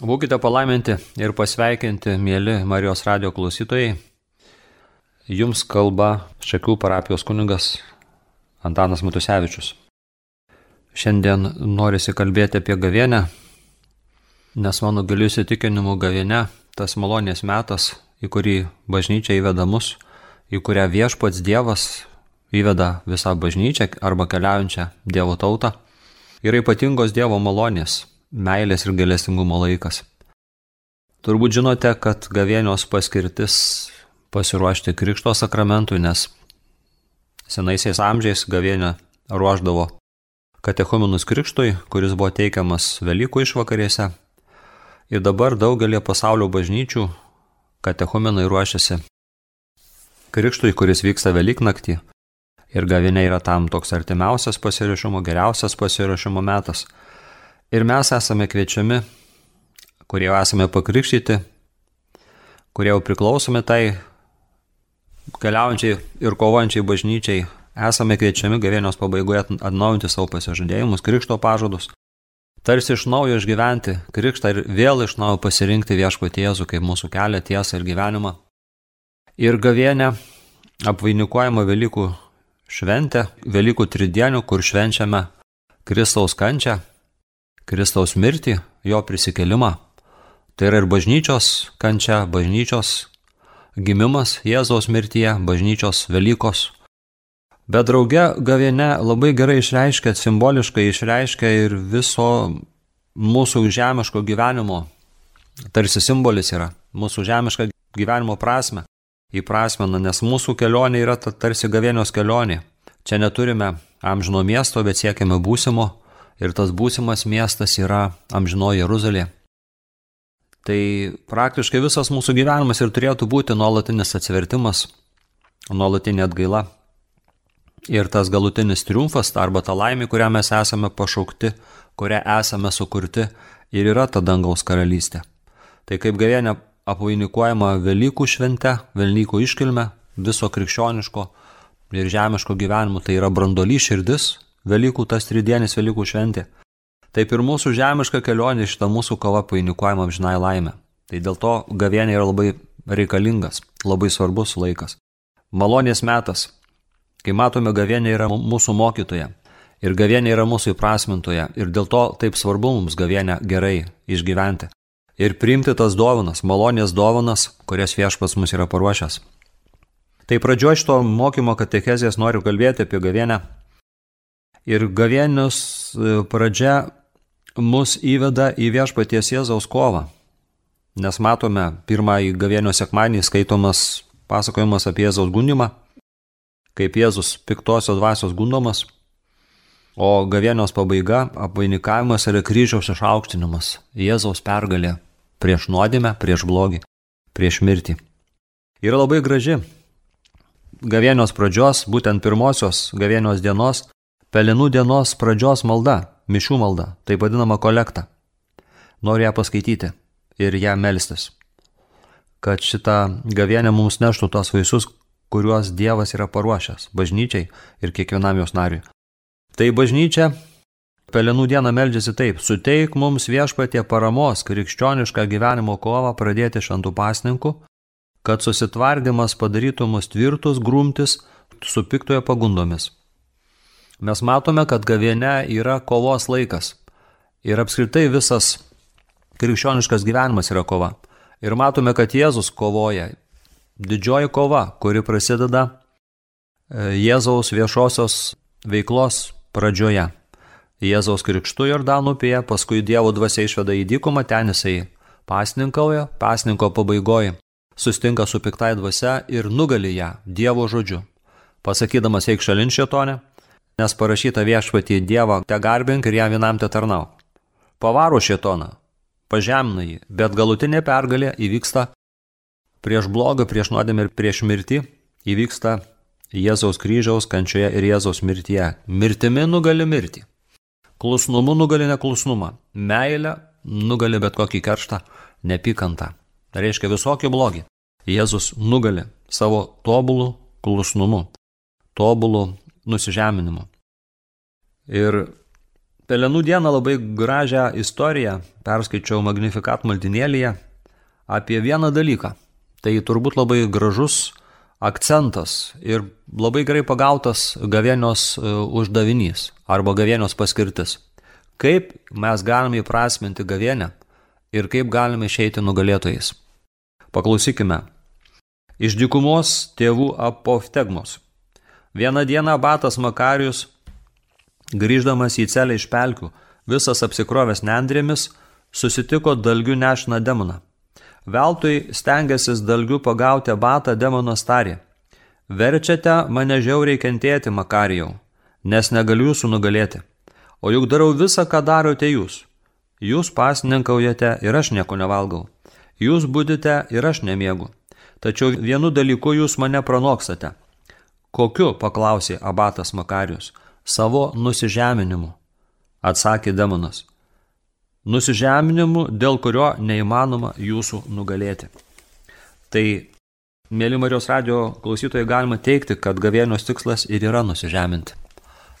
Būkite palaiminti ir pasveikinti, mėly Marijos radio klausytojai. Jums kalba Šakių parapijos kunigas Antanas Matusevičius. Šiandien norisi kalbėti apie gavienę, nes mano galiu įsitikinimu gavienė tas malonės metas, į kurį bažnyčia įveda mus, į kurią viešpats Dievas įveda visą bažnyčią arba keliaujančią Dievo tautą, yra ypatingos Dievo malonės, meilės ir galestingumo laikas. Turbūt žinote, kad gavienios paskirtis pasiruošti Krikšto sakramentui, nes senaisiais amžiais gavienę ruoždavo katechumenus Krikštui, kuris buvo teikiamas Velykų išvakarėse. Ir dabar daugelį pasaulio bažnyčių katechumenai ruošiasi Krikštui, kuris vyksta Velyknaktį. Ir gavinė yra tam toks artimiausias pasirašymo, geriausias pasirašymo metas. Ir mes esame kviečiami, kurie jau esame pakrikštyti, kurie jau priklausomi tai keliaujančiai ir kovojančiai bažnyčiai esame kviečiami gavėnios pabaigoje atnaujinti savo pasižadėjimus, krikšto pažadus, tarsi iš naujo išgyventi krikštą ir vėl iš naujo pasirinkti viešpatį Jėzų kaip mūsų kelią, tiesą ir gyvenimą. Ir gavėnė apvainikuojama Velykų šventė, Velykų tridienių, kur švenčiame Kristaus kančią, Kristaus mirtį, jo prisikelimą. Tai yra ir bažnyčios kančia, bažnyčios gimimas Jėzaus mirtyje, bažnyčios Velykos. Bet drauge gaviene labai gerai išreiškia, simboliškai išreiškia ir viso mūsų žemiško gyvenimo, tarsi simbolis yra, mūsų žemišką gyvenimo prasme įprasmena, nes mūsų kelionė yra ta tarsi gavienios kelionė. Čia neturime amžino miesto, bet siekiame būsimo ir tas būsimas miestas yra amžino Jeruzalė. Tai praktiškai visas mūsų gyvenimas ir turėtų būti nuolatinis atsivertimas, nuolatinė atgaila. Ir tas galutinis triumfas arba ta laimė, kurią mes esame pašaukti, kurią esame sukurti ir yra ta dangaus karalystė. Tai kaip gavėnė apvainikuojama Velykų švente, Velykų iškilme, viso krikščioniško ir žemiško gyvenimo, tai yra brandoly širdis, Velykų tas tridienis Velykų šventė. Taip ir mūsų žemiška kelionė šitą mūsų kova painikuojama amžinai laimę. Tai dėl to gavienė yra labai reikalingas, labai svarbus laikas. Malonės metas, kai matome gavienė yra mūsų mokytoja ir gavienė yra mūsų įprasmintoje ir dėl to taip svarbu mums gavienę gerai išgyventi. Ir priimti tas dovanas, malonės dovanas, kurias viešpas mus yra paruošęs. Tai pradžioje šito mokymo katechezijas noriu kalbėti apie gavienę. Ir gavienius e, pradžia mus įveda į viešpaties Jėzaus kovą. Nes matome pirmąjį gavėnio sekmanį skaitomas pasakojimas apie Jėzaus gundimą, kaip Jėzus piktosios dvasios gundomas, o gavėnios pabaiga apvainikavimas yra kryžiaus išaukštinimas, Jėzaus pergalė prieš nuodėmę, prieš blogį, prieš mirtį. Yra labai graži gavėnios pradžios, būtent pirmosios gavėnios dienos, pelenų dienos pradžios malda mišių malda, tai vadinama kolekta. Noriu ją paskaityti ir ją melstis, kad šitą gavienę mums neštų tos vaisius, kuriuos Dievas yra paruošęs bažnyčiai ir kiekvienam jos nariui. Tai bažnyčia Pelenų dieną meldžiasi taip, suteik mums viešpatie paramos krikščionišką gyvenimo kovą pradėti šantų pasninkų, kad susitvardymas padarytų mus tvirtus grumtis su piktojo pagundomis mes matome, kad gaviene yra kovos laikas. Ir apskritai visas krikščioniškas gyvenimas yra kova. Ir matome, kad Jėzus kovoja. Didžioji kova, kuri prasideda e, Jėzaus viešosios veiklos pradžioje. Jėzaus krikštų Jordanų upėje, paskui Dievo dvasia išveda į dykumą, ten jisai pasninkauja, pasninko pabaigoje, sustinka su piktai dvasia ir nugali ją Dievo žodžiu. Pasakydamas eik šalin šietonę, nes parašyta viešpatį Dievą te garbink ir ją vienam te tarnau. Pavaro šitoną, pažemina jį, bet galutinė pergalė įvyksta prieš blogą, prieš nuodėmę ir prieš mirtį, įvyksta Jėzaus kryžiaus kančioje ir Jėzaus mirtyje. Mirtimi nugali mirtį. Klusnumu nugali neklusnumą. Meilė nugali bet kokį kerštą, nepykantą. Tai reiškia visokį blogį. Jėzus nugali savo tobulų klusnumu, tobulų nusižeminimu. Ir Pelenų dieną labai gražią istoriją perskaičiau Magnificat maldinėlėje apie vieną dalyką. Tai turbūt labai gražus akcentas ir labai gerai pagautas gavėnios e, uždavinys arba gavėnios paskirtis. Kaip mes galime įprasminti gavėnę ir kaip galime išeiti nugalėtojais. Paklausykime. Iš dykumos tėvų apoftegmos. Vieną dieną Batas Makarius, grįždamas į celę iš pelkių, visas apsikrovęs nendrėmis, susitiko dalgių nešiną demoną. Veltui stengiasis dalgių pagauti abatą demonas tarė. Verčiate mane žiauriai kentėti, Makarijau, nes negaliu jūsų nugalėti. O juk darau visą, ką darote jūs. Jūs pasninkaujate ir aš nieko nevalgau. Jūs būdite ir aš nemiegu. Tačiau vienu dalyku jūs mane pranoksate. Kokiu, paklausė abatas Makarius, savo nusižeminimu. Atsakė demonas nusižeminimu, dėl kurio neįmanoma jūsų nugalėti. Tai, mėly Marijos radio klausytojai, galima teikti, kad gavėnios tikslas ir yra nusižeminti.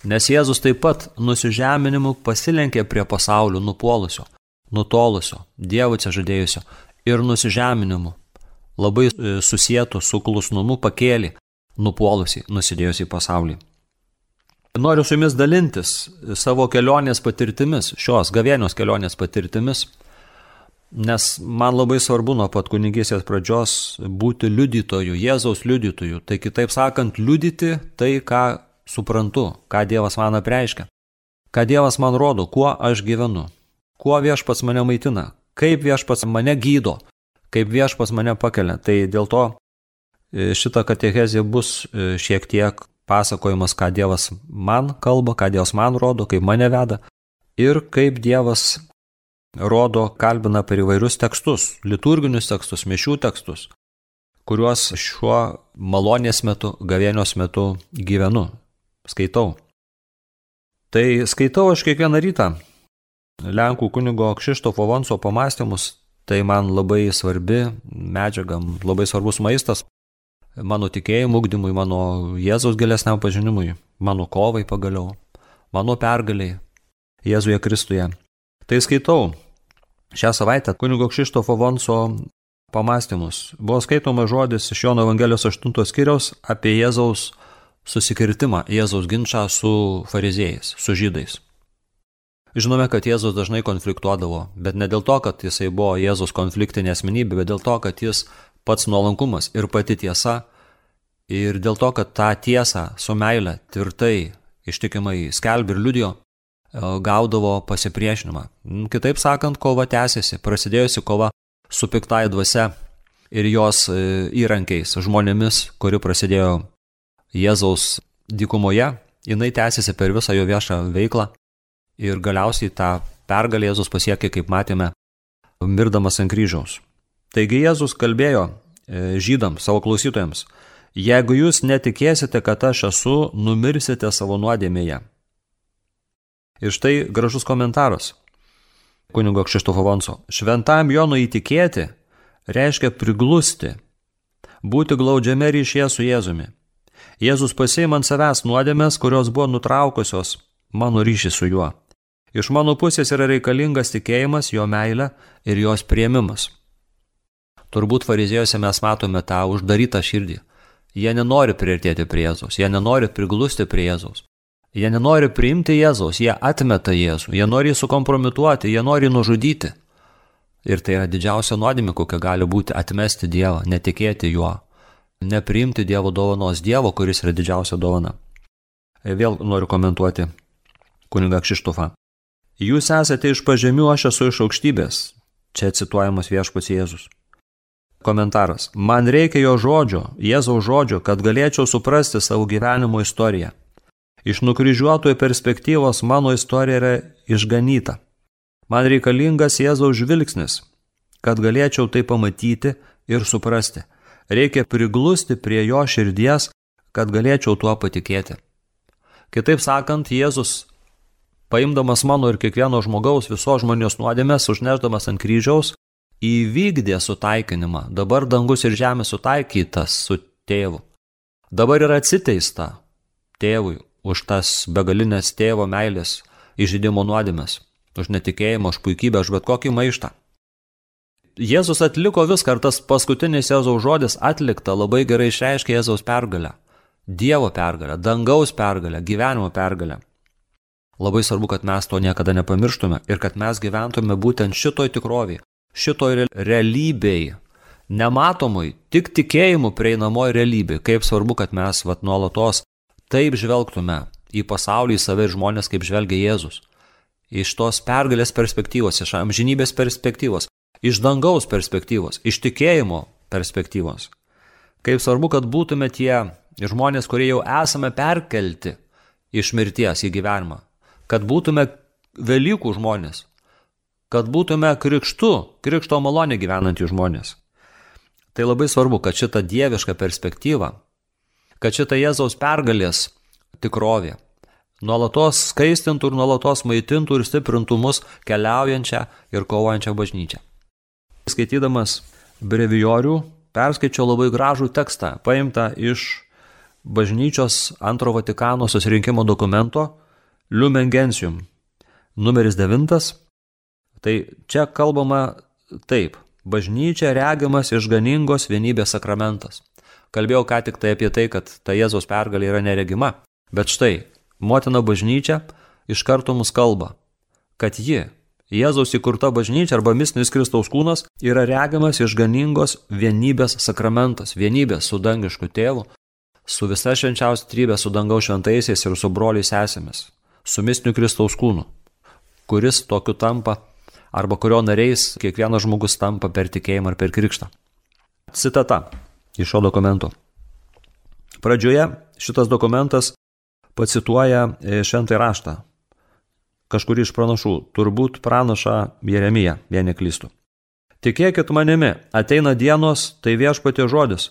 Nes Jėzus taip pat nusižeminimu pasilenkė prie pasaulio nupuolusio, nutolusio, Dievo čia žadėjusio ir nusižeminimu labai e, susijęto su klusnumu pakėlė nupuolusi, nusidėjusi pasaulį. Noriu su jumis dalintis savo kelionės patirtimis, šios gavėnios kelionės patirtimis, nes man labai svarbu nuo pat kunigysės pradžios būti liudytoju, Jėzaus liudytoju. Tai kitaip sakant, liudyti tai, ką suprantu, ką Dievas man apreiškia, ką Dievas man rodo, kuo aš gyvenu, kuo viešpas mane maitina, kaip viešpas mane gydo, kaip viešpas mane pakelia. Tai dėl to šita katechezė bus e, šiek tiek pasakojimas, ką Dievas man kalba, ką Dievas man rodo, kaip mane veda ir kaip Dievas rodo, kalbina per įvairius tekstus, liturginius tekstus, mišių tekstus, kuriuos šiuo malonės metu, gavėnios metu gyvenu, skaitau. Tai skaitau aš kiekvieną rytą Lenkų kunigo Kšištofo Vonso pamastymus, tai man labai svarbi medžiaga, labai svarbus maistas, mano tikėjimo ugdymui, mano Jėzaus gilesniam pažinimui, mano kovai pagaliau, mano pergaliai Jėzuje Kristuje. Tai skaitau šią savaitę kunigo Kšištofo Vonso pamastymus. Buvo skaitomas žodis iš Jono Evangelijos 8 skyriaus apie Jėzaus susikirtimą, Jėzaus ginčą su fariziejais, su žydais. Žinome, kad Jėzus dažnai konfliktuodavo, bet ne dėl to, kad jisai buvo Jėzus konfliktinė asmenybė, bet dėl to, kad jis pats nuolankumas ir pati tiesa. Ir dėl to, kad tą tiesą su meile tvirtai, ištikimai skelbė ir liudijo, e, gaudavo pasipriešinimą. Kitaip sakant, kova tęsiasi, prasidėjusi kova su piktai dvasia ir jos e, įrankiais, žmonėmis, kuri prasidėjo Jėzaus dykumoje, jinai tęsiasi per visą jo viešą veiklą ir galiausiai tą pergalę Jėzus pasiekė, kaip matėme, mirdamas ant kryžiaus. Taigi Jėzus kalbėjo e, žydams, savo klausytojams, jeigu jūs netikėsite, kad aš esu, numirsite savo nuodėmėje. Ir štai gražus komentaras kunigo Kšištofo Vonso. Šventam Jonui įtikėti reiškia priglusti, būti glaudžiame ryšyje su Jėzumi. Jėzus pasiima ant savęs nuodėmės, kurios buvo nutraukusios mano ryšį su juo. Iš mano pusės yra reikalingas tikėjimas, jo meilė ir jos prieimimas. Turbūt fariziejose mes matome tą uždarytą širdį. Jie nenori priartėti prie Jėzaus, jie nenori priglusti prie Jėzaus. Jie nenori priimti Jėzaus, jie atmeta Jėzų, jie nori jį sukompromituoti, jie nori nužudyti. Ir tai yra didžiausia nuodėmė, kokia gali būti atmesti Dievą, netikėti juo, nepriimti Dievo dovanos, Dievo, kuris yra didžiausia dovana. Vėl noriu komentuoti kuniga Kšištofą. Jūs esate iš pažemių, aš esu iš aukštybės. Čia cituojamas viešpats Jėzus. Komentaras. Man reikia jo žodžio, Jėzaus žodžio, kad galėčiau suprasti savo gyvenimo istoriją. Iš nukryžiuotojų perspektyvos mano istorija yra išganyta. Man reikalingas Jėzaus žvilgsnis, kad galėčiau tai pamatyti ir suprasti. Reikia priglusti prie jo širdies, kad galėčiau tuo patikėti. Kitaip sakant, Jėzus, paimdamas mano ir kiekvieno žmogaus visos žmonijos nuodėmės, užneždamas ant kryžiaus, įvykdė sutaikinimą. Dabar dangus ir žemė sutaikytas su tėvu. Dabar yra atsiteista tėvui už tas begalinės tėvo meilės įžydimo nuodėmės, už netikėjimą, už puikybę, už bet kokį maištą. Jėzus atliko viską ir tas paskutinis Jėzaus žodis atlikta labai gerai išreiškia Jėzaus pergalę. Dievo pergalę, dangaus pergalę, gyvenimo pergalę. Labai svarbu, kad mes to niekada nepamirštume ir kad mes gyventume būtent šitoj tikroviai, šitoj realybėj, nematomai, tik tikėjimu prieinamoj realybėj. Kaip svarbu, kad mes vat nuolatos taip žvelgtume į pasaulį, į save ir žmonės, kaip žvelgia Jėzus. Iš tos pergalės perspektyvos, iš amžinybės perspektyvos, iš dangaus perspektyvos, iš tikėjimo perspektyvos. Kaip svarbu, kad būtume tie žmonės, kurie jau esame perkelti iš mirties į gyvenimą. Kad būtume Velykų žmonės. Kad būtume krikštu, krikšto malonė gyvenantys žmonės. Tai labai svarbu, kad šita dieviška perspektyva, kad šita Jėzaus pergalės tikrovė nuolatos skaistintų ir nuolatos maitintų ir stiprintų mus keliaujančią ir kovojančią bažnyčią. Skaitydamas brevijorių, perskaičiau labai gražų tekstą, paimtą iš bažnyčios antro Vatikano susirinkimo dokumento Lumen Gentium, numeris 9. Tai čia kalbama taip, bažnyčia regiamas išganingos vienybės sakramentas. Kalbėjau ką tik tai apie tai, kad ta Jėzaus pergalė yra neregima, bet štai, motina bažnyčia iš karto mus kalba, kad ji Jėzaus įkurta bažnyčia arba mistinis Kristaus kūnas yra regiamas išganingos vienybės sakramentas, vienybės su dangišku tėvu, su visa švenčiausia trybė, su dangaus šventaisiais ir su broliais esėmis, su mistiniu Kristaus kūnu, kuris tokiu tampa arba kurio nariais kiekvienas žmogus tampa per tikėjimą ar per krikštą. Citata iš šio dokumento. Pradžioje šitas dokumentas pacituoja šventąjį raštą, kažkurį iš pranašų, turbūt pranašą Jeremiją, jei neklystu. Tikėkit manimi, ateina dienos, tai viešpatė žodis,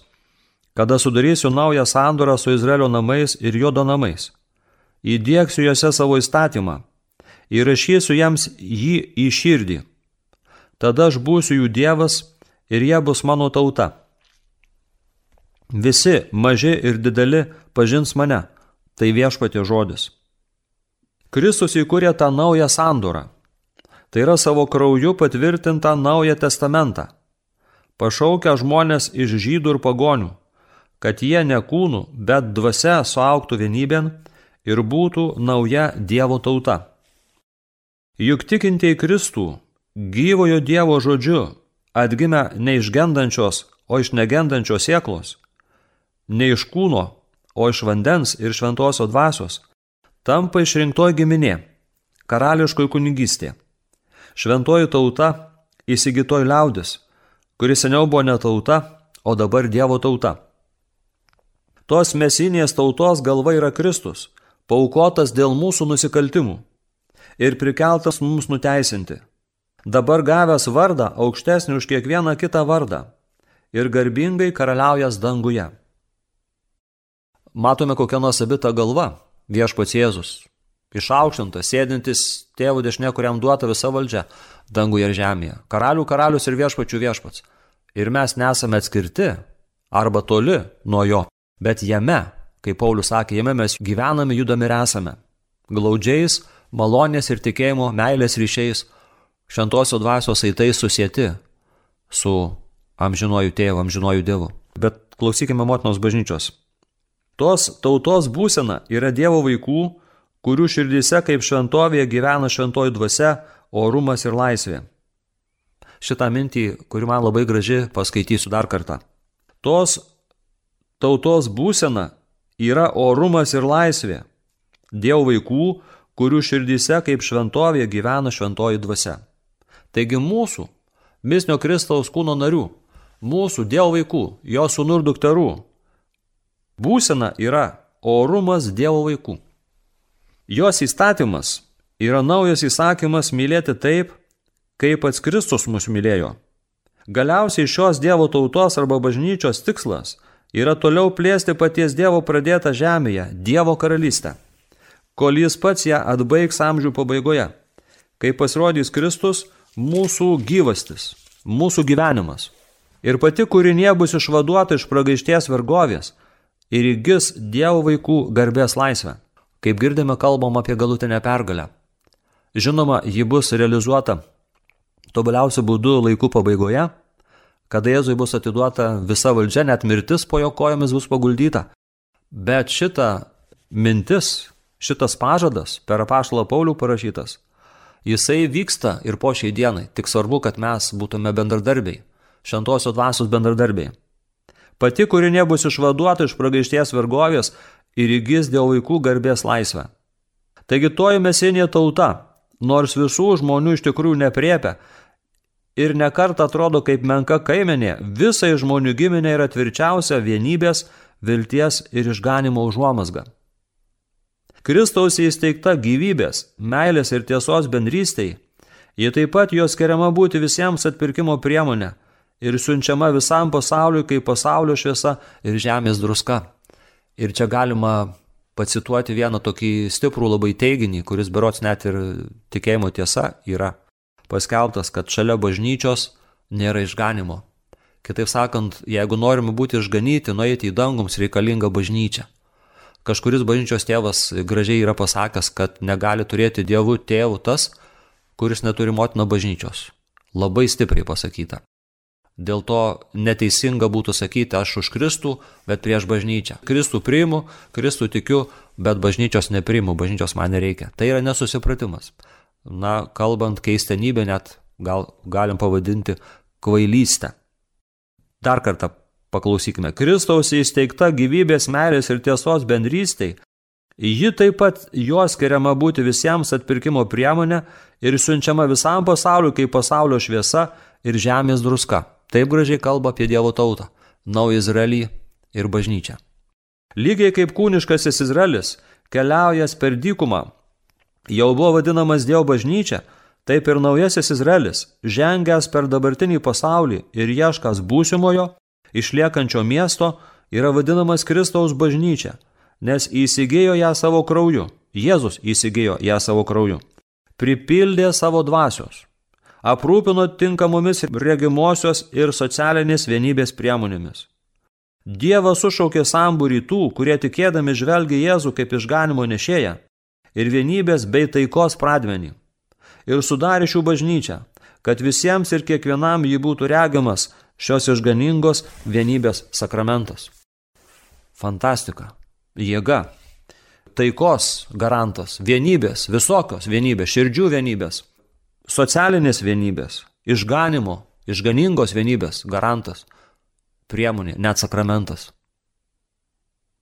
kada sudarysiu naują sandorą su Izraelio namais ir jodo namais. Įdėksiu juose savo įstatymą, įrašysiu jiems jį į širdį. Tada aš būsiu jų dievas ir jie bus mano tauta. Visi, maži ir dideli, pažins mane, tai viešpatė žodis. Kristus įkūrė tą naują sandorą. Tai yra savo krauju patvirtintą naują testamentą. Pašaukia žmonės iš žydų ir pagonių, kad jie ne kūnų, bet dvasia suauktų vienybėn ir būtų nauja Dievo tauta. Juk tikintieji Kristų, gyvojo Dievo žodžiu, atgimę ne iš gendančios, o iš negendančios sieklos, ne iš kūno, o iš vandens ir šventosios dvasios, tampa išrinktoji giminė, karališkoji kunigystė, šventoji tauta, įsigytoji liaudis, kuri seniau buvo ne tauta, o dabar Dievo tauta. Tos mesinės tautos galva yra Kristus, paukotas dėl mūsų nusikaltimų ir prikeltas mums nuteisinti. Dabar gavęs vardą aukštesnį už kiekvieną kitą vardą ir garbingai karaliaujas danguje. Matome kokią nuosabitą galvą viešpats Jėzus. Išaukštintas, sėdintis tėvų dešinė, kuriam duota visa valdžia, danguje ir žemėje. Karalių karalius ir viešpačių viešpats. Ir mes nesame atskirti arba toli nuo jo, bet jame, kaip Paulius sakė, jame mes gyvename, judame ir esame. Glaudžiais, malonės ir tikėjimo, meilės ryšiais, šventosios dvasios aitais susijęti su amžinuoju tėvu, amžinuoju dievu. Bet klausykime motinos bažnyčios. Tos tautos būsena yra Dievo vaikų, kurių širdise kaip šventovėje gyvena šventoji dvasia, orumas ir laisvė. Šitą mintį, kuri man labai graži, paskaitysiu dar kartą. Tos tautos būsena yra orumas ir laisvė. Dievo vaikų, kurių širdise kaip šventovėje gyvena šventoji dvasia. Taigi mūsų, misnio Kristaus kūno narių, mūsų Dievo vaikų, jo sunur dukterų, Būsena yra orumas Dievo vaikų. Jos įstatymas yra naujas įsakymas mylėti taip, kaip pats Kristus mus mylėjo. Galiausiai šios Dievo tautos arba bažnyčios tikslas yra toliau plėsti paties Dievo pradėtą žemėje, Dievo karalystę, kol jis pats ją atbaigs amžių pabaigoje, kai pasirodys Kristus mūsų gyvastis, mūsų gyvenimas. Ir pati kūrinė bus išvaduota iš pragaišties vergovės, ir įgis Dievo vaikų garbės laisvę. Kaip girdime, kalbam apie galutinę pergalę. Žinoma, ji bus realizuota tobuliausiu būdu laikų pabaigoje, kada Jėzui bus atiduota visa valdžia, net mirtis po jo kojomis bus paguldyta. Bet šita mintis, šitas pažadas per apaštalą Paulių parašytas, jisai vyksta ir po šiai dienai. Tik svarbu, kad mes būtume bendradarbiai, šventosios dvasios bendradarbiai. Pati kūrinė bus išvaduota iš pragaišties vergovės ir įgis dėl vaikų garbės laisvę. Taigi toji mesinė tauta, nors visų žmonių iš tikrųjų nepriepia, ir nekart atrodo kaip menka kaimenė, visai žmonių giminė yra tvirčiausia vienybės, vilties ir išganimo užuomasga. Kristaus įsteigta gyvybės, meilės ir tiesos bendrystėje, ji taip pat jos skiriama būti visiems atpirkimo priemonė ir siunčiama visam pasauliu kaip pasaulio šviesa ir žemės druska. Ir čia galima pacituoti vieną tokį stiprų labai teiginį, kuris berots net ir tikėjimo tiesa yra paskelbtas, kad šalia bažnyčios nėra išganimo. Kitaip sakant, jeigu norime būti išganyti, nueiti į dangums reikalinga bažnyčia. Kažkuris bažnyčios tėvas gražiai yra pasakęs, kad negali turėti dievų tėvų tas, kuris neturi motiną bažnyčios. Labai stipriai pasakyta. Dėl to neteisinga būtų sakyti, aš už Kristų, bet prieš bažnyčią. Kristų priimu, Kristų tikiu, bet bažnyčios nepriimu, bažnyčios man nereikia. Tai yra nesusipratimas na, kalbant keistenybę, net gal galim pavadinti kvailystę. Dar kartą paklausykime. Kristaus įsteigta gyvybės, meilės ir tiesos bendrystėj, ji taip pat jo skiriama būti visiems atpirkimo priemonė ir siunčiama visam pasauliu kaip pasaulio šviesa ir žemės druska. Taip gražiai kalba apie Dievo tautą, naują Izraelį ir bažnyčią. Lygiai kaip kūniškasis Izraelis keliaujas per dykumą, jau buvo vadinamas Dievo bažnyčia, taip ir naujasis Izraelis, žengęs per dabartinį pasaulį ir ieškas būsimojo, išliekančio miesto, yra vadinamas Kristaus bažnyčia, nes įsigėjo ją savo krauju. Jėzus įsigėjo ją savo krauju. Pripildė savo dvasios. Aprūpino tinkamomis regimosios ir socialinės vienybės priemonėmis. Dievas sušaukė sambūrį tų, kurie tikėdami žvelgia Jėzų kaip išganimo nešėją ir vienybės bei taikos pradmenį. Ir sudarė šių bažnyčią, kad visiems ir kiekvienam jį būtų regiamas šios išganingos vienybės sakramentas. Fantastika, jėga, taikos garantas, vienybės, visokios vienybės, širdžių vienybės, socialinės vienybės, išganimo, išganingos vienybės garantas, priemonė, net sakramentas.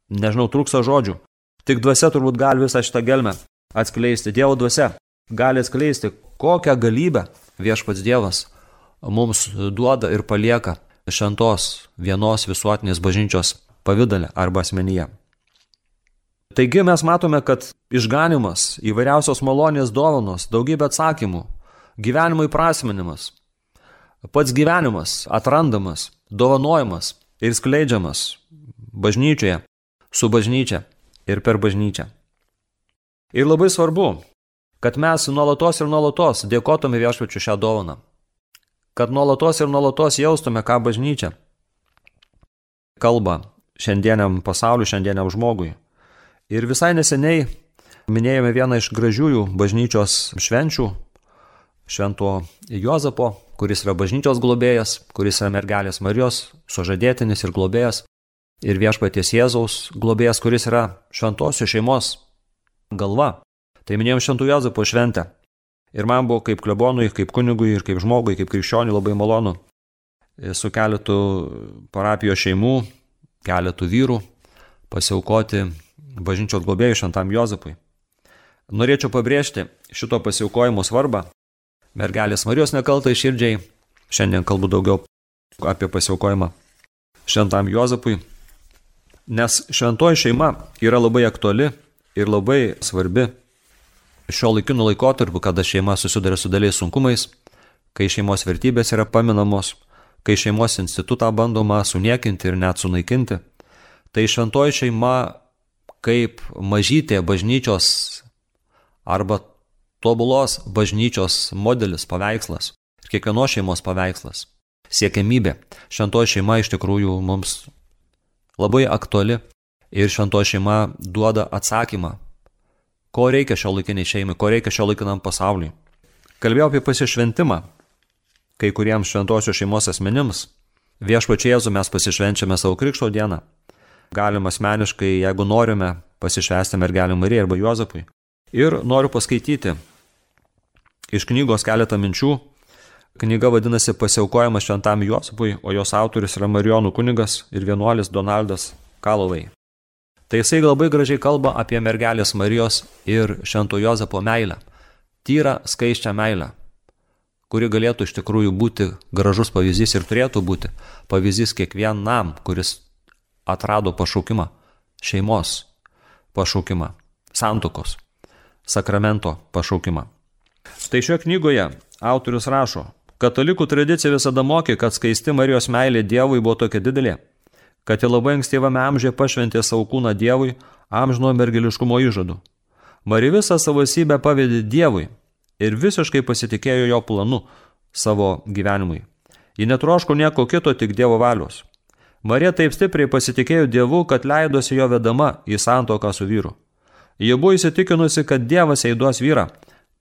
Nežinau, trūksa žodžių. Tik dvasia turbūt gali visą šitą gelmę atskleisti. Dievo dvasia gali atskleisti, kokią galybę viešpats Dievas mums duoda ir palieka šventos vienos visuotinės bažnyčios pavydalę arba asmenyje. Taigi mes matome, kad išganimas, įvairiausios malonės dovanos, daugybė atsakymų, gyvenimo įprasminimas, pats gyvenimas atrandamas, dovanojimas ir skleidžiamas bažnyčioje, su bažnyčia ir per bažnyčią. Ir labai svarbu, kad mes nuolatos ir nuolatos dėkotume viešpačiu šią dovaną. Kad nuolatos ir nuolatos jaustume, ką bažnyčia kalba šiandieniam pasauliu, šiandieniam žmogui. Ir visai neseniai minėjome vieną iš gražiųjų bažnyčios švenčių, švento Jozapo, kuris yra bažnyčios globėjas, kuris yra mergelės Marijos sužadėtinis ir globėjas ir viešpaties Jėzaus globėjas, kuris yra šventosios šeimos galva. Tai minėjom šventų Jozapo šventę. Ir man buvo kaip klebonui, kaip kunigui ir kaip žmogui, kaip krikščioniui labai malonu su keletu parapijos šeimų, keletu vyrų pasiaukoti bažnyčios globėjų šventam Jozapui. Norėčiau pabrėžti šito pasiaukojimo svarbą. Mergelės Marijos nekaltai širdžiai. Šiandien kalbu daugiau apie pasiaukojimą šventam Jozapui. Nes šventoji šeima yra labai aktuali ir labai svarbi šio laikinų laikotarpių, kada šeima susiduria su dėliais sunkumais, kai šeimos vertybės yra paminamos, kai šeimos institutą bandoma suniekinti ir net sunaikinti. Tai šventoji šeima kaip mažytė bažnyčios arba tobulos bažnyčios modelis, paveikslas, kiekvienos šeimos paveikslas, siekiamybė. Šventoji šeima iš tikrųjų mums labai aktuali ir šventoji šeima duoda atsakymą, ko reikia šio laikiniai šeimai, ko reikia šio laikinam pasauliui. Kalbėjau apie pasišventimą kai kuriems šventosios šeimos asmenims. Viešpačiai Jėzu mes pasišvenčiame savo krikšto dieną. Galim asmeniškai, jeigu norime, pasišvesti mergelį Mariją arba Juozapui. Ir noriu paskaityti iš knygos keletą minčių. Knyga vadinasi Pasiaukojimas šventam Juozapui, o jos autorius yra Marijonų kunigas ir vienuolis Donaldas Kalovai. Tai jisai labai gražiai kalba apie mergelės Marijos ir švento Jozapo meilę. Tyrą, skaičią meilę, kuri galėtų iš tikrųjų būti gražus pavyzdys ir turėtų būti pavyzdys kiekvienam, kuris atrado pašaukimą, šeimos pašaukimą, santokos, sakramento pašaukimą. Tai šioje knygoje autorius rašo, katalikų tradicija visada mokė, kad skaisti Marijos meilė Dievui buvo tokia didelė, kad ji labai ankstyvame amžiuje pašventė savo kūną Dievui amžino mergeliškumo įžadu. Marija visą savo esybę pavėdė Dievui ir visiškai pasitikėjo jo planu savo gyvenimui. Ji netroško nieko kito, tik Dievo valios. Marija taip stipriai pasitikėjo Dievu, kad leidosi jo vedama į santoką su vyru. Ji buvo įsitikinusi, kad Dievas jai duos vyrą,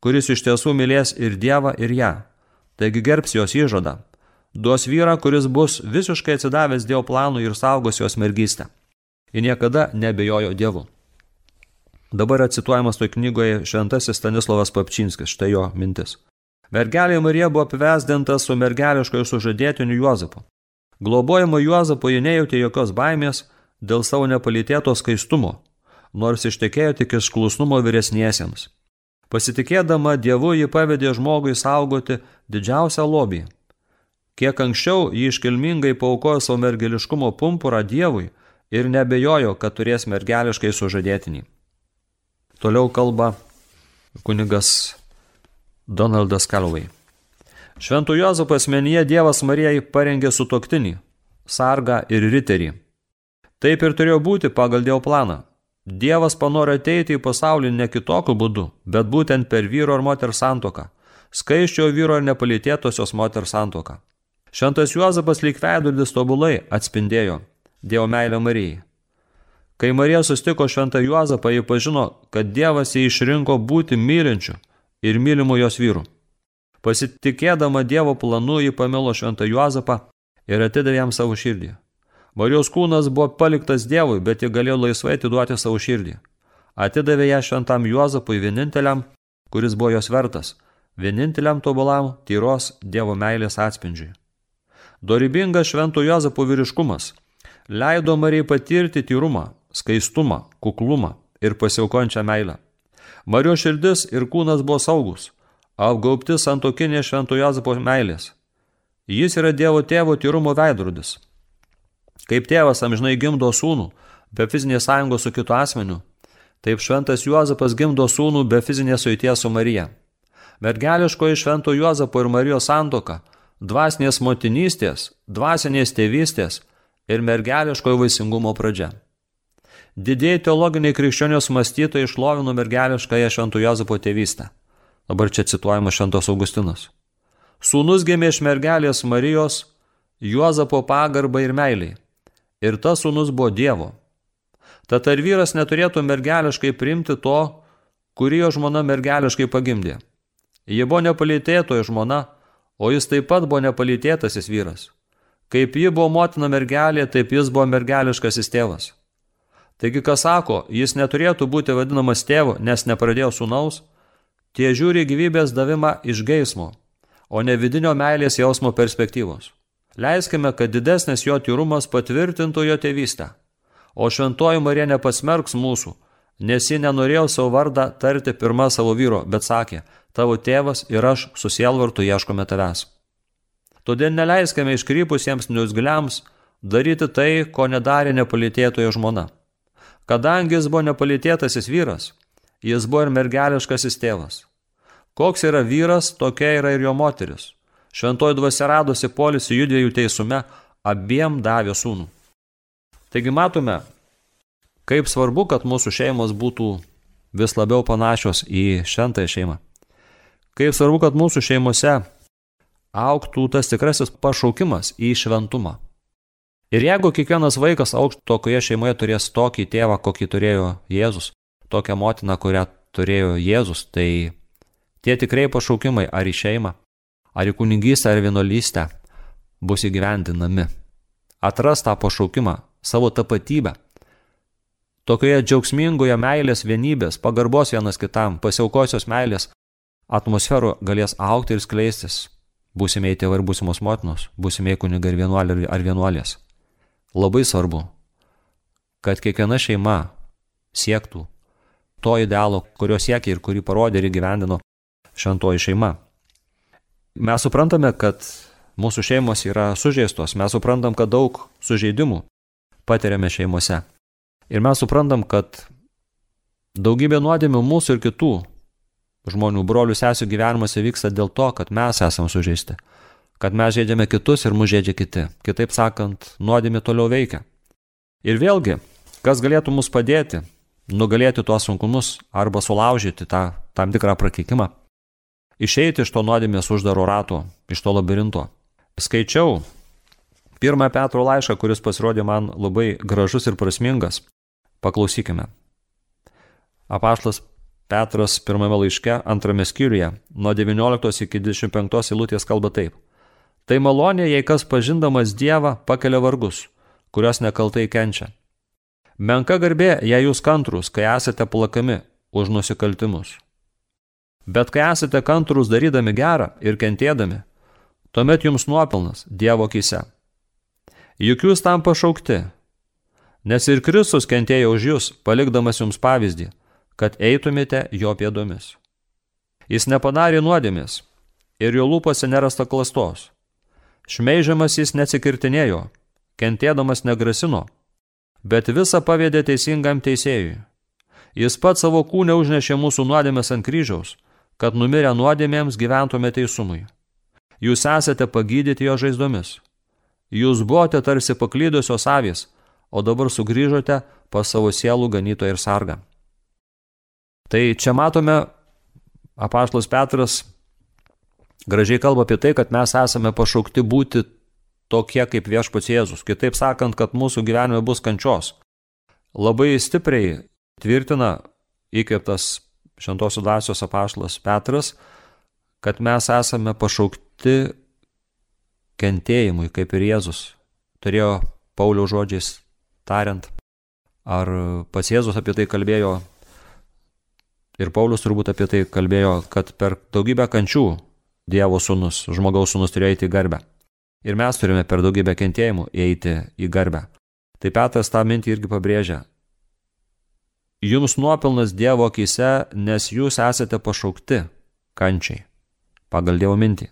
kuris iš tiesų mylės ir Dievą, ir ją. Taigi gerbs jos įžadą. Duos vyrą, kuris bus visiškai atsidavęs Dievo planui ir saugos jos mergystę. Ji niekada nebejojo Dievu. Dabar atsituojamas toj knygoje šventasis Stanislavas Papčinskis, štai jo mintis. Mergelė Marija buvo apvesdinta su mergeliškoju sužadėtiniu Juozapu. Globojimo Juozapo ji nejautė jokios baimės dėl savo nepalitėto skaistumo, nors ištekėjo tik iš klusnumo vyresniesiems. Pasitikėdama Dievu ji pavedė žmogui saugoti didžiausią lobį. Kiek anksčiau ji iškilmingai paukojo savo mergeliškumo pumpurą Dievui ir nebejojo, kad turės mergeliškai sužadėtinį. Toliau kalba kunigas Donaldas Kalvai. Šventų Jozapo asmenyje Dievas Marijai parengė sutoktinį, sargą ir riterį. Taip ir turėjo būti pagal Dievo planą. Dievas panori ateiti į pasaulį ne kitokiu būdu, bet būtent per vyro ir moters santoką. Skaiščio vyro ir nepalitėtosios moters santoką. Šventas Juozapas lyg veidrodis tobulai atspindėjo Dievo meilę Marijai. Kai Marija sustiko šventą Juozapą, ji pažino, kad Dievas jį išrinko būti mylinčiu ir mylimu jos vyru. Pasitikėdama Dievo planu, ji pamilo šventą Juozapą ir atidavė jam savo širdį. Marijos kūnas buvo paliktas Dievui, bet ji galėjo laisvai atiduoti savo širdį. Atidavė ją šventam Juozapui vieninteliam, kuris buvo jos vertas, vieninteliam tobulam tyros Dievo meilės atspindžiui. Dorybingas švento Juozapo vyriškumas leido Marijai patirti tyrumą, skaistumą, kuklumą ir pasiaukončią meilę. Marijos širdis ir kūnas buvo saugus apgaubti santokinė švento Jozapo meilės. Jis yra Dievo tėvo tyrumo veidrodis. Kaip tėvas amžinai gimdo sūnų be fizinės sąjungos su kitu asmeniu, taip šventas Juozapas gimdo sūnų be fizinės suities su Marija. Mergeliškoji švento Juozapo ir Marijos santoka, dvasinės motinystės, dvasinės tėvystės ir mergeliškojo vaisingumo pradžia. Didėjai teologiniai krikščionios mąstytojai išlovino mergeliškąją švento Jozapo tėvystę. Dabar čia cituojamas Šventos Augustinas. Sūnus gimė iš mergelės Marijos, Juozapo pagarba ir meiliai. Ir tas sūnus buvo Dievo. Tad ar vyras neturėtų mergeliškai primti to, kurį jo žmona mergeliškai pagimdė? Ji buvo nepalitėtoji žmona, o jis taip pat buvo nepalitėtasis vyras. Kaip ji buvo motina mergelė, taip jis buvo mergeliškasis tėvas. Taigi, kas sako, jis neturėtų būti vadinamas tėvu, nes nepradėjo sūnaus, Tie žiūri gyvybės davimą iš geismo, o ne vidinio meilės jausmo perspektyvos. Leiskime, kad didesnis jo tyrumas patvirtintų jo tėvystę. O šventoji Marija nepasmerks mūsų, nes ji nenorėjo savo vardą tarti pirmą savo vyro, bet sakė, tavo tėvas ir aš susielvartu ieškome tavęs. Todėl neleiskime iškrypusiems niusgliams daryti tai, ko nedarė nepalitėtojo žmona. Kadangi jis buvo nepalitėtasis vyras, jis buvo ir mergeliškasis tėvas. Koks yra vyras, tokia yra ir jo moteris. Šventoji dvasia radosi polisi jų dviejų teisume, abiem davė sūnų. Taigi matome, kaip svarbu, kad mūsų šeimos būtų vis labiau panašios į šventąją šeimą. Kaip svarbu, kad mūsų šeimose auktų tas tikrasis pašaukimas į šventumą. Ir jeigu kiekvienas vaikas auks tokioje šeimoje turės tokį tėvą, kokį turėjo Jėzus, tokią motiną, kurią turėjo Jėzus, tai tie tikrai pašaukimai ar į šeimą, ar į kunigystę, ar vienolystę bus įgyvendinami. Atras tą pašaukimą, savo tapatybę. Tokioje džiaugsmingoje meilės vienybės, pagarbos vienas kitam, pasiaukosios meilės atmosferų galės aukti ir skleistis. Būsimiai tėvai ir būsimos motinos, būsimiai kunigai ir vienuoliai ar vienuolės. Labai svarbu, kad kiekviena šeima siektų to idealo, kurio siekia ir kurį parodė ir įgyvendino šventoji šeima. Mes suprantame, kad mūsų šeimos yra sužeistos, mes suprantam, kad daug sužeidimų patiriame šeimose. Ir mes suprantam, kad daugybė nuodėmių mūsų ir kitų žmonių, brolių, sesių gyvenimuose vyksta dėl to, kad mes esame sužeisti. Kad mes žaidžiame kitus ir mus žaidžia kiti. Kitaip sakant, nuodėmė toliau veikia. Ir vėlgi, kas galėtų mus padėti nugalėti tuos sunkumus arba sulaužyti tą tam tikrą prakeikimą. Išeiti iš to nuodėmės uždaro rato, iš to labirinto. Skaičiau pirmą Petro laišką, kuris pasirodė man labai gražus ir prasmingas. Paklausykime. Apaštas Petras pirmame laiške, antrame skyriuje, nuo 19 iki 25 eilutės kalba taip. Tai malonė, jei kas pažindamas Dievą pakelia vargus, kurios nekaltai kenčia Menka garbė, jei jūs kantrus, kai esate plakami už nusikaltimus. Bet kai esate kantrus darydami gerą ir kentėdami, tuomet jums nuopelnas Dievo akise. Juk jūs tam pašaukti, nes ir Kristus kentėjo už jūs, palikdamas jums pavyzdį, kad eitumėte jo pėdomis. Jis nepadarė nuodėmės ir jo lūpose nerasta klastos. Šmeižiamas jis neatsikirtinėjo, kentėdamas negrasino, bet visą pavėdė teisingam teisėjui. Jis pats savo kūnę užnešė mūsų nuodėmės ant kryžiaus, kad numirę nuodėmėms gyventume teisumui. Jūs esate pagydyti jo žaizdomis. Jūs buvote tarsi paklydusios avys, o dabar sugrįžote pas savo sielų ganytoją ir sargą. Tai čia matome, apaštlas Petras gražiai kalba apie tai, kad mes esame pašaukti būti tokie kaip viešpats Jėzus. Kitaip sakant, kad mūsų gyvenime bus kančios. Labai stipriai tvirtina įkvėptas šventosios dvasios apaštalas Petras, kad mes esame pašaukti kentėjimui, kaip ir Jėzus. Turėjo Pauliaus žodžiais tariant. Ar pats Jėzus apie tai kalbėjo ir Paulius turbūt apie tai kalbėjo, kad per daugybę kančių Dievo sūnus, žmogaus sūnus turėjo eiti į garbę. Ir mes turime per daugybę kentėjimų eiti į garbę. Tai Petras tą mintį irgi pabrėžia. Jums nuopilnas Dievo akise, nes jūs esate pašaukti kančiai. Pagal Dievo mintį.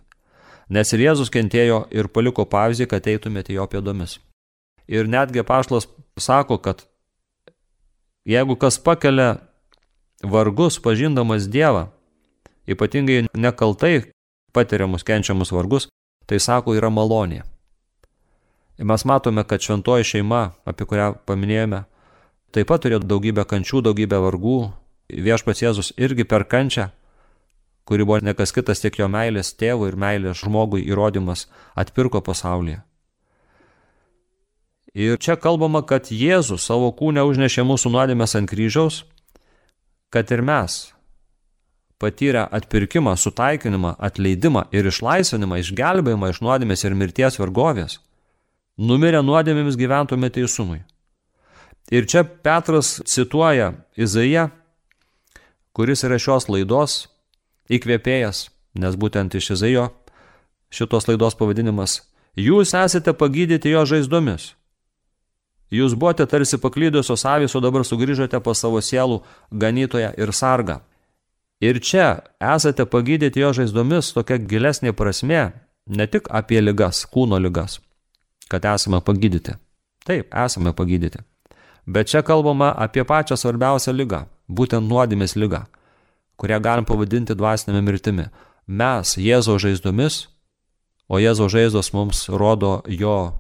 Nes ir Jėzus kentėjo ir paliko pavyzdį, kad eitumėte jo pėdomis. Ir netgi pašlas sako, kad jeigu kas pakelia vargus pažindamas Dievą, ypatingai nekaltai patiriamus kenčiamus vargus, tai sako yra malonė. Ir mes matome, kad šventoji šeima, apie kurią paminėjome, taip pat turėjo daugybę kančių, daugybę vargų. Viešpats Jėzus irgi per kančią, kuri buvo nekas kitas tiek jo meilės tėvui ir meilės žmogui įrodymas, atpirko pasaulyje. Ir čia kalbama, kad Jėzus savo kūnę užnešė mūsų nuodėmės ant kryžiaus, kad ir mes, patyrę atpirkimą, sutaikinimą, atleidimą ir išlaisvinimą, išgelbėjimą iš nuodėmės ir mirties vergovės, numirę nuodėmėmis gyventume teisumui. Ir čia Petras cituoja Izaiją, kuris yra šios laidos įkvėpėjas, nes būtent iš Izaijo šitos laidos pavadinimas Jūs esate pagydyti jo žaizdomis. Jūs buvote tarsi paklydusios avys, o dabar sugrįžote pas savo sielų ganytoją ir sargą. Ir čia esate pagydyti jo žaizdomis tokia gilesnė prasme, ne tik apie ligas, kūno ligas, kad esame pagydyti. Taip, esame pagydyti. Bet čia kalbama apie pačią svarbiausią lygą, būtent nuodėmės lygą, kurią galim pavadinti dvasinėme mirtimi. Mes Jėzaus žaizdomis, o Jėzaus žaizdos mums rodo jo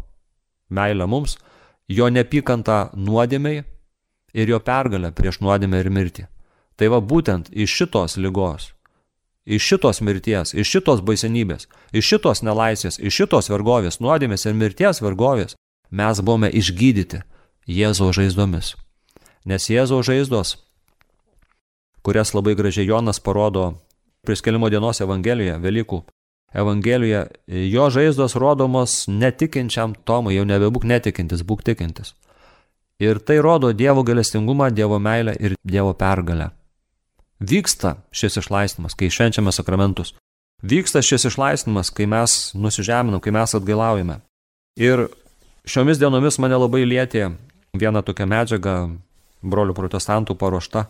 meilę mums, jo nepykantą nuodėmiai ir jo pergalę prieš nuodėmę ir mirtį. Tai va būtent iš šitos lygos, iš šitos mirties, iš šitos baisenybės, iš šitos nelaisvės, iš šitos vergovės, nuodėmės ir mirties vergovės mes buvome išgydyti Jėzaus žaizdomis. Nes Jėzaus žaizdos kurias labai gražiai Jonas parodo prieskelimo dienos Evangelijoje, Velykų Evangelijoje. Jo žaizdos rodomos netikinčiam Tomui, jau nebebūk netikintis, būk tikintis. Ir tai rodo Dievo galestingumą, Dievo meilę ir Dievo pergalę. Vyksta šis išlaisvinimas, kai švenčiame sakramentus. Vyksta šis išlaisvinimas, kai mes nusižeminam, kai mes atgailaujame. Ir šiomis dienomis mane labai lietė viena tokia medžiaga brolių protestantų paruošta,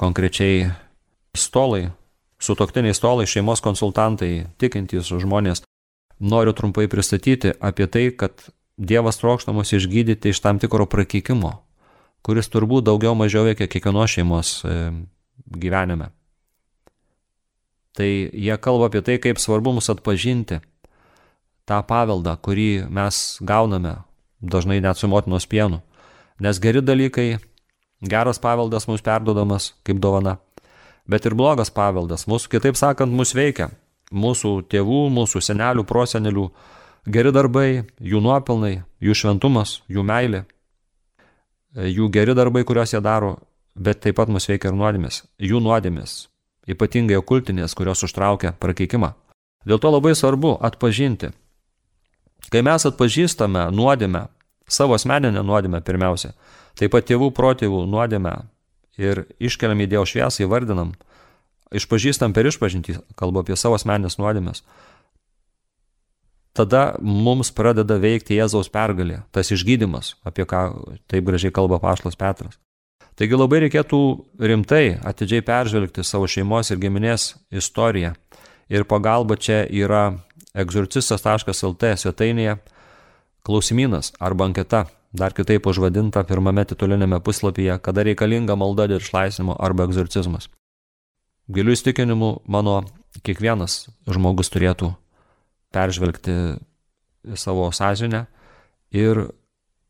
konkrečiai stolai, sutoktiniai stolai, šeimos konsultantai, tikintys žmonės. Noriu trumpai pristatyti apie tai, kad Dievas trokšta mus išgydyti iš tam tikro prakeikimo, kuris turbūt daugiau mažiau veikia kiekvienos šeimos e, gyvenime. Tai jie kalba apie tai, kaip svarbu mus atpažinti tą paveldą, kurį mes gauname, dažnai net su motinos pienu. Nes geri dalykai, geras paveldas mums perdodamas kaip dovana, bet ir blogas paveldas, mūsų, kitaip sakant, mus veikia. Mūsų tėvų, mūsų senelių, prosenelių geri darbai, jų nuopelnai, jų šventumas, jų meilė, jų geri darbai, kuriuos jie daro, bet taip pat mus veikia ir nuodėmės, jų nuodėmės, ypatingai okultinės, kurios užtraukia prakeikimą. Dėl to labai svarbu atpažinti. Kai mes atpažįstame nuodėmę, savo asmeninę nuodėmę pirmiausia, taip pat tėvų protėvų nuodėmę ir iškeliam į Dievo šviesą, įvardinam, išpažįstam per išpažintį, kalbu apie savo asmeninės nuodėmės, tada mums pradeda veikti Jėzaus pergalė, tas išgydymas, apie ką taip gražiai kalba Paštas Petras. Taigi labai reikėtų rimtai, atidžiai peržvelgti savo šeimos ir giminės istoriją. Ir pagalba čia yra egzorcistas.lt svetainėje klausimynas arba anketa, dar kitaip užvadinta pirmame titulinėme puslapyje, kada reikalinga malda dėl išlaisvinimo arba egzorcizmas. Giliu įstikinimu mano kiekvienas žmogus turėtų peržvelgti savo sąžinę ir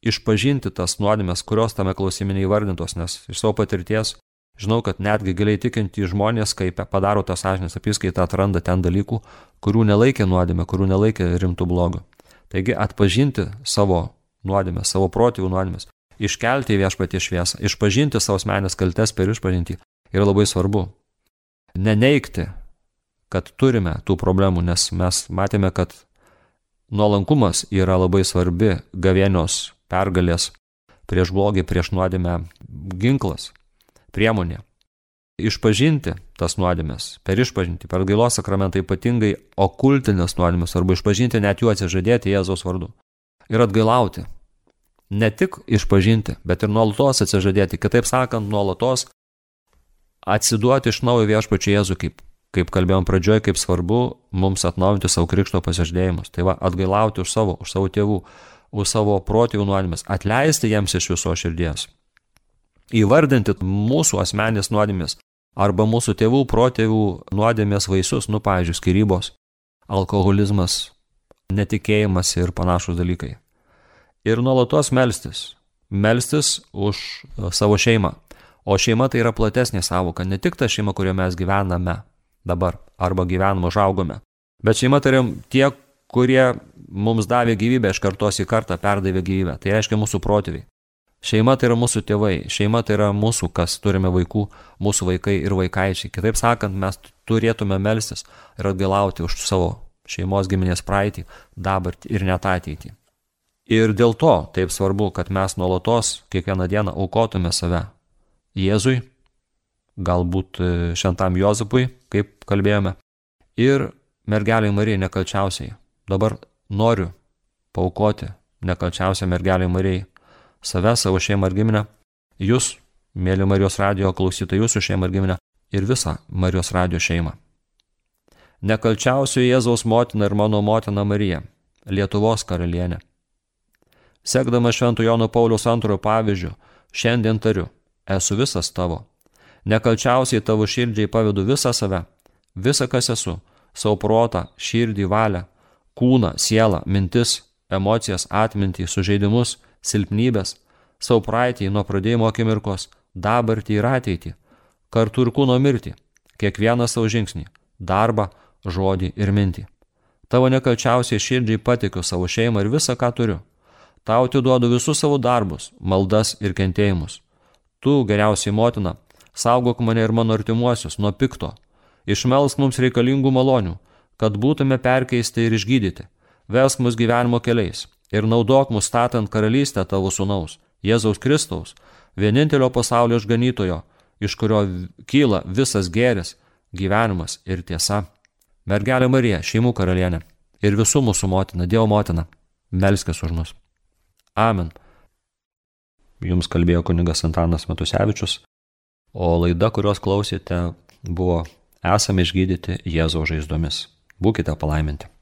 išpažinti tas nuodėmės, kurios tame klausime neįvardintos, nes iš savo patirties žinau, kad netgi giliai tikinti žmonės, kai padaro tą sąžinės apskaitą, atranda ten dalykų, kurių nelaikė nuodėmė, kurių nelaikė rimtų blogų. Taigi atpažinti savo nuodėmės, savo protėvių nuodėmės, iškelti į viešpatie šviesą, išpažinti savo asmenės kaltes per išpažinti yra labai svarbu. Neneikti, kad turime tų problemų, nes mes matėme, kad nuolankumas yra labai svarbi gavėnios pergalės prieš blogį, prieš nuodėmę ginklas, priemonė išpažinti tas nuodėmės, per išpažinti, per gailos sakramentą ypatingai okultinės nuodėmės, arba išpažinti net jų atsižadėti Jėzaus vardu. Ir atgailauti. Ne tik išpažinti, bet ir nuolatos atsižadėti, kitaip sakant, nuolatos atsiduoti iš naujo viešpačiu Jėzu, kaip, kaip kalbėjom pradžioje, kaip svarbu mums atnaujinti savo krikšto pasižadėjimus. Tai va, atgailauti už savo, už savo tėvų, už savo protėvių nuodėmės, atleisti jiems iš viso širdies. Įvardinti mūsų asmenės nuodėmės, arba mūsų tėvų, protėvių nuodėmės vaisius, nu, pavyzdžiui, skirybos, alkoholizmas, netikėjimas ir panašus dalykai. Ir nuolatos melstis. Melstis už e, savo šeimą. O šeima tai yra platesnė savoka, ne tik ta šeima, kurioje mes gyvename dabar arba gyvename, užaugome, bet šeima tai yra tie, kurie mums davė gyvybę iš kartos į kartą, perdavė gyvybę. Tai reiškia mūsų protėviai. Šeima tai yra mūsų tėvai, šeima tai yra mūsų, kas turime vaikų, mūsų vaikai ir vaikaičiai. Kitaip sakant, mes turėtume melstis ir atgalauti už savo šeimos giminės praeitį, dabartį ir net ateitį. Ir dėl to taip svarbu, kad mes nuolatos kiekvieną dieną aukotume save Jėzui, galbūt e, šventam Jozapui, kaip kalbėjome, ir mergeliai Marijai nekalčiausiai. Dabar noriu paukoti nekalčiausią mergeliai Marijai save, savo šeimą ir giminę, jūs, mėly Marijos radio klausytojai, jūsų šeimą ir giminę ir visą Marijos radio šeimą. Nekalčiausiu Jėzaus motina ir mano motina Marija, Lietuvos karalienė. Sekdama Šventų Jono Paulius antrojo pavyzdžių, šiandien tariu, esu visas tavo. Nekalčiausiai tavo širdžiai pavedu visą save, visą kas esu, savo protą, širdį, valią, kūną, sielą, mintis, emocijas, atmintį, sužeidimus, silpnybės, savo praeitį nuo pradėjimo akimirkos, dabartį ir ateitį, kartu ir kūno mirtį, kiekvieną savo žingsnį, darbą, žodį ir mintį. Tavo nekalčiausiai širdžiai patikiu savo šeimą ir visą, ką turiu. Tau atiduodu visus savo darbus, maldas ir kentėjimus. Tu, geriausiai motina, saugok mane ir mano artimuosius nuo pikto. Išmelsk mums reikalingų malonių, kad būtume perkeisti ir išgydyti. Vesk mus gyvenimo keliais ir naudok mus statant karalystę tavo sunaus, Jėzaus Kristaus, vienintelio pasaulio išganytojo, iš kurio kyla visas gėris, gyvenimas ir tiesa. Mergelė Marija, šeimų karalienė ir visų mūsų motina, Dievo motina, melskės už mus. Amen. Jums kalbėjo kunigas Antanas Matusevičius, o laida, kurios klausėte, buvo Esame išgydyti Jėzaus žaizdomis. Būkite palaiminti.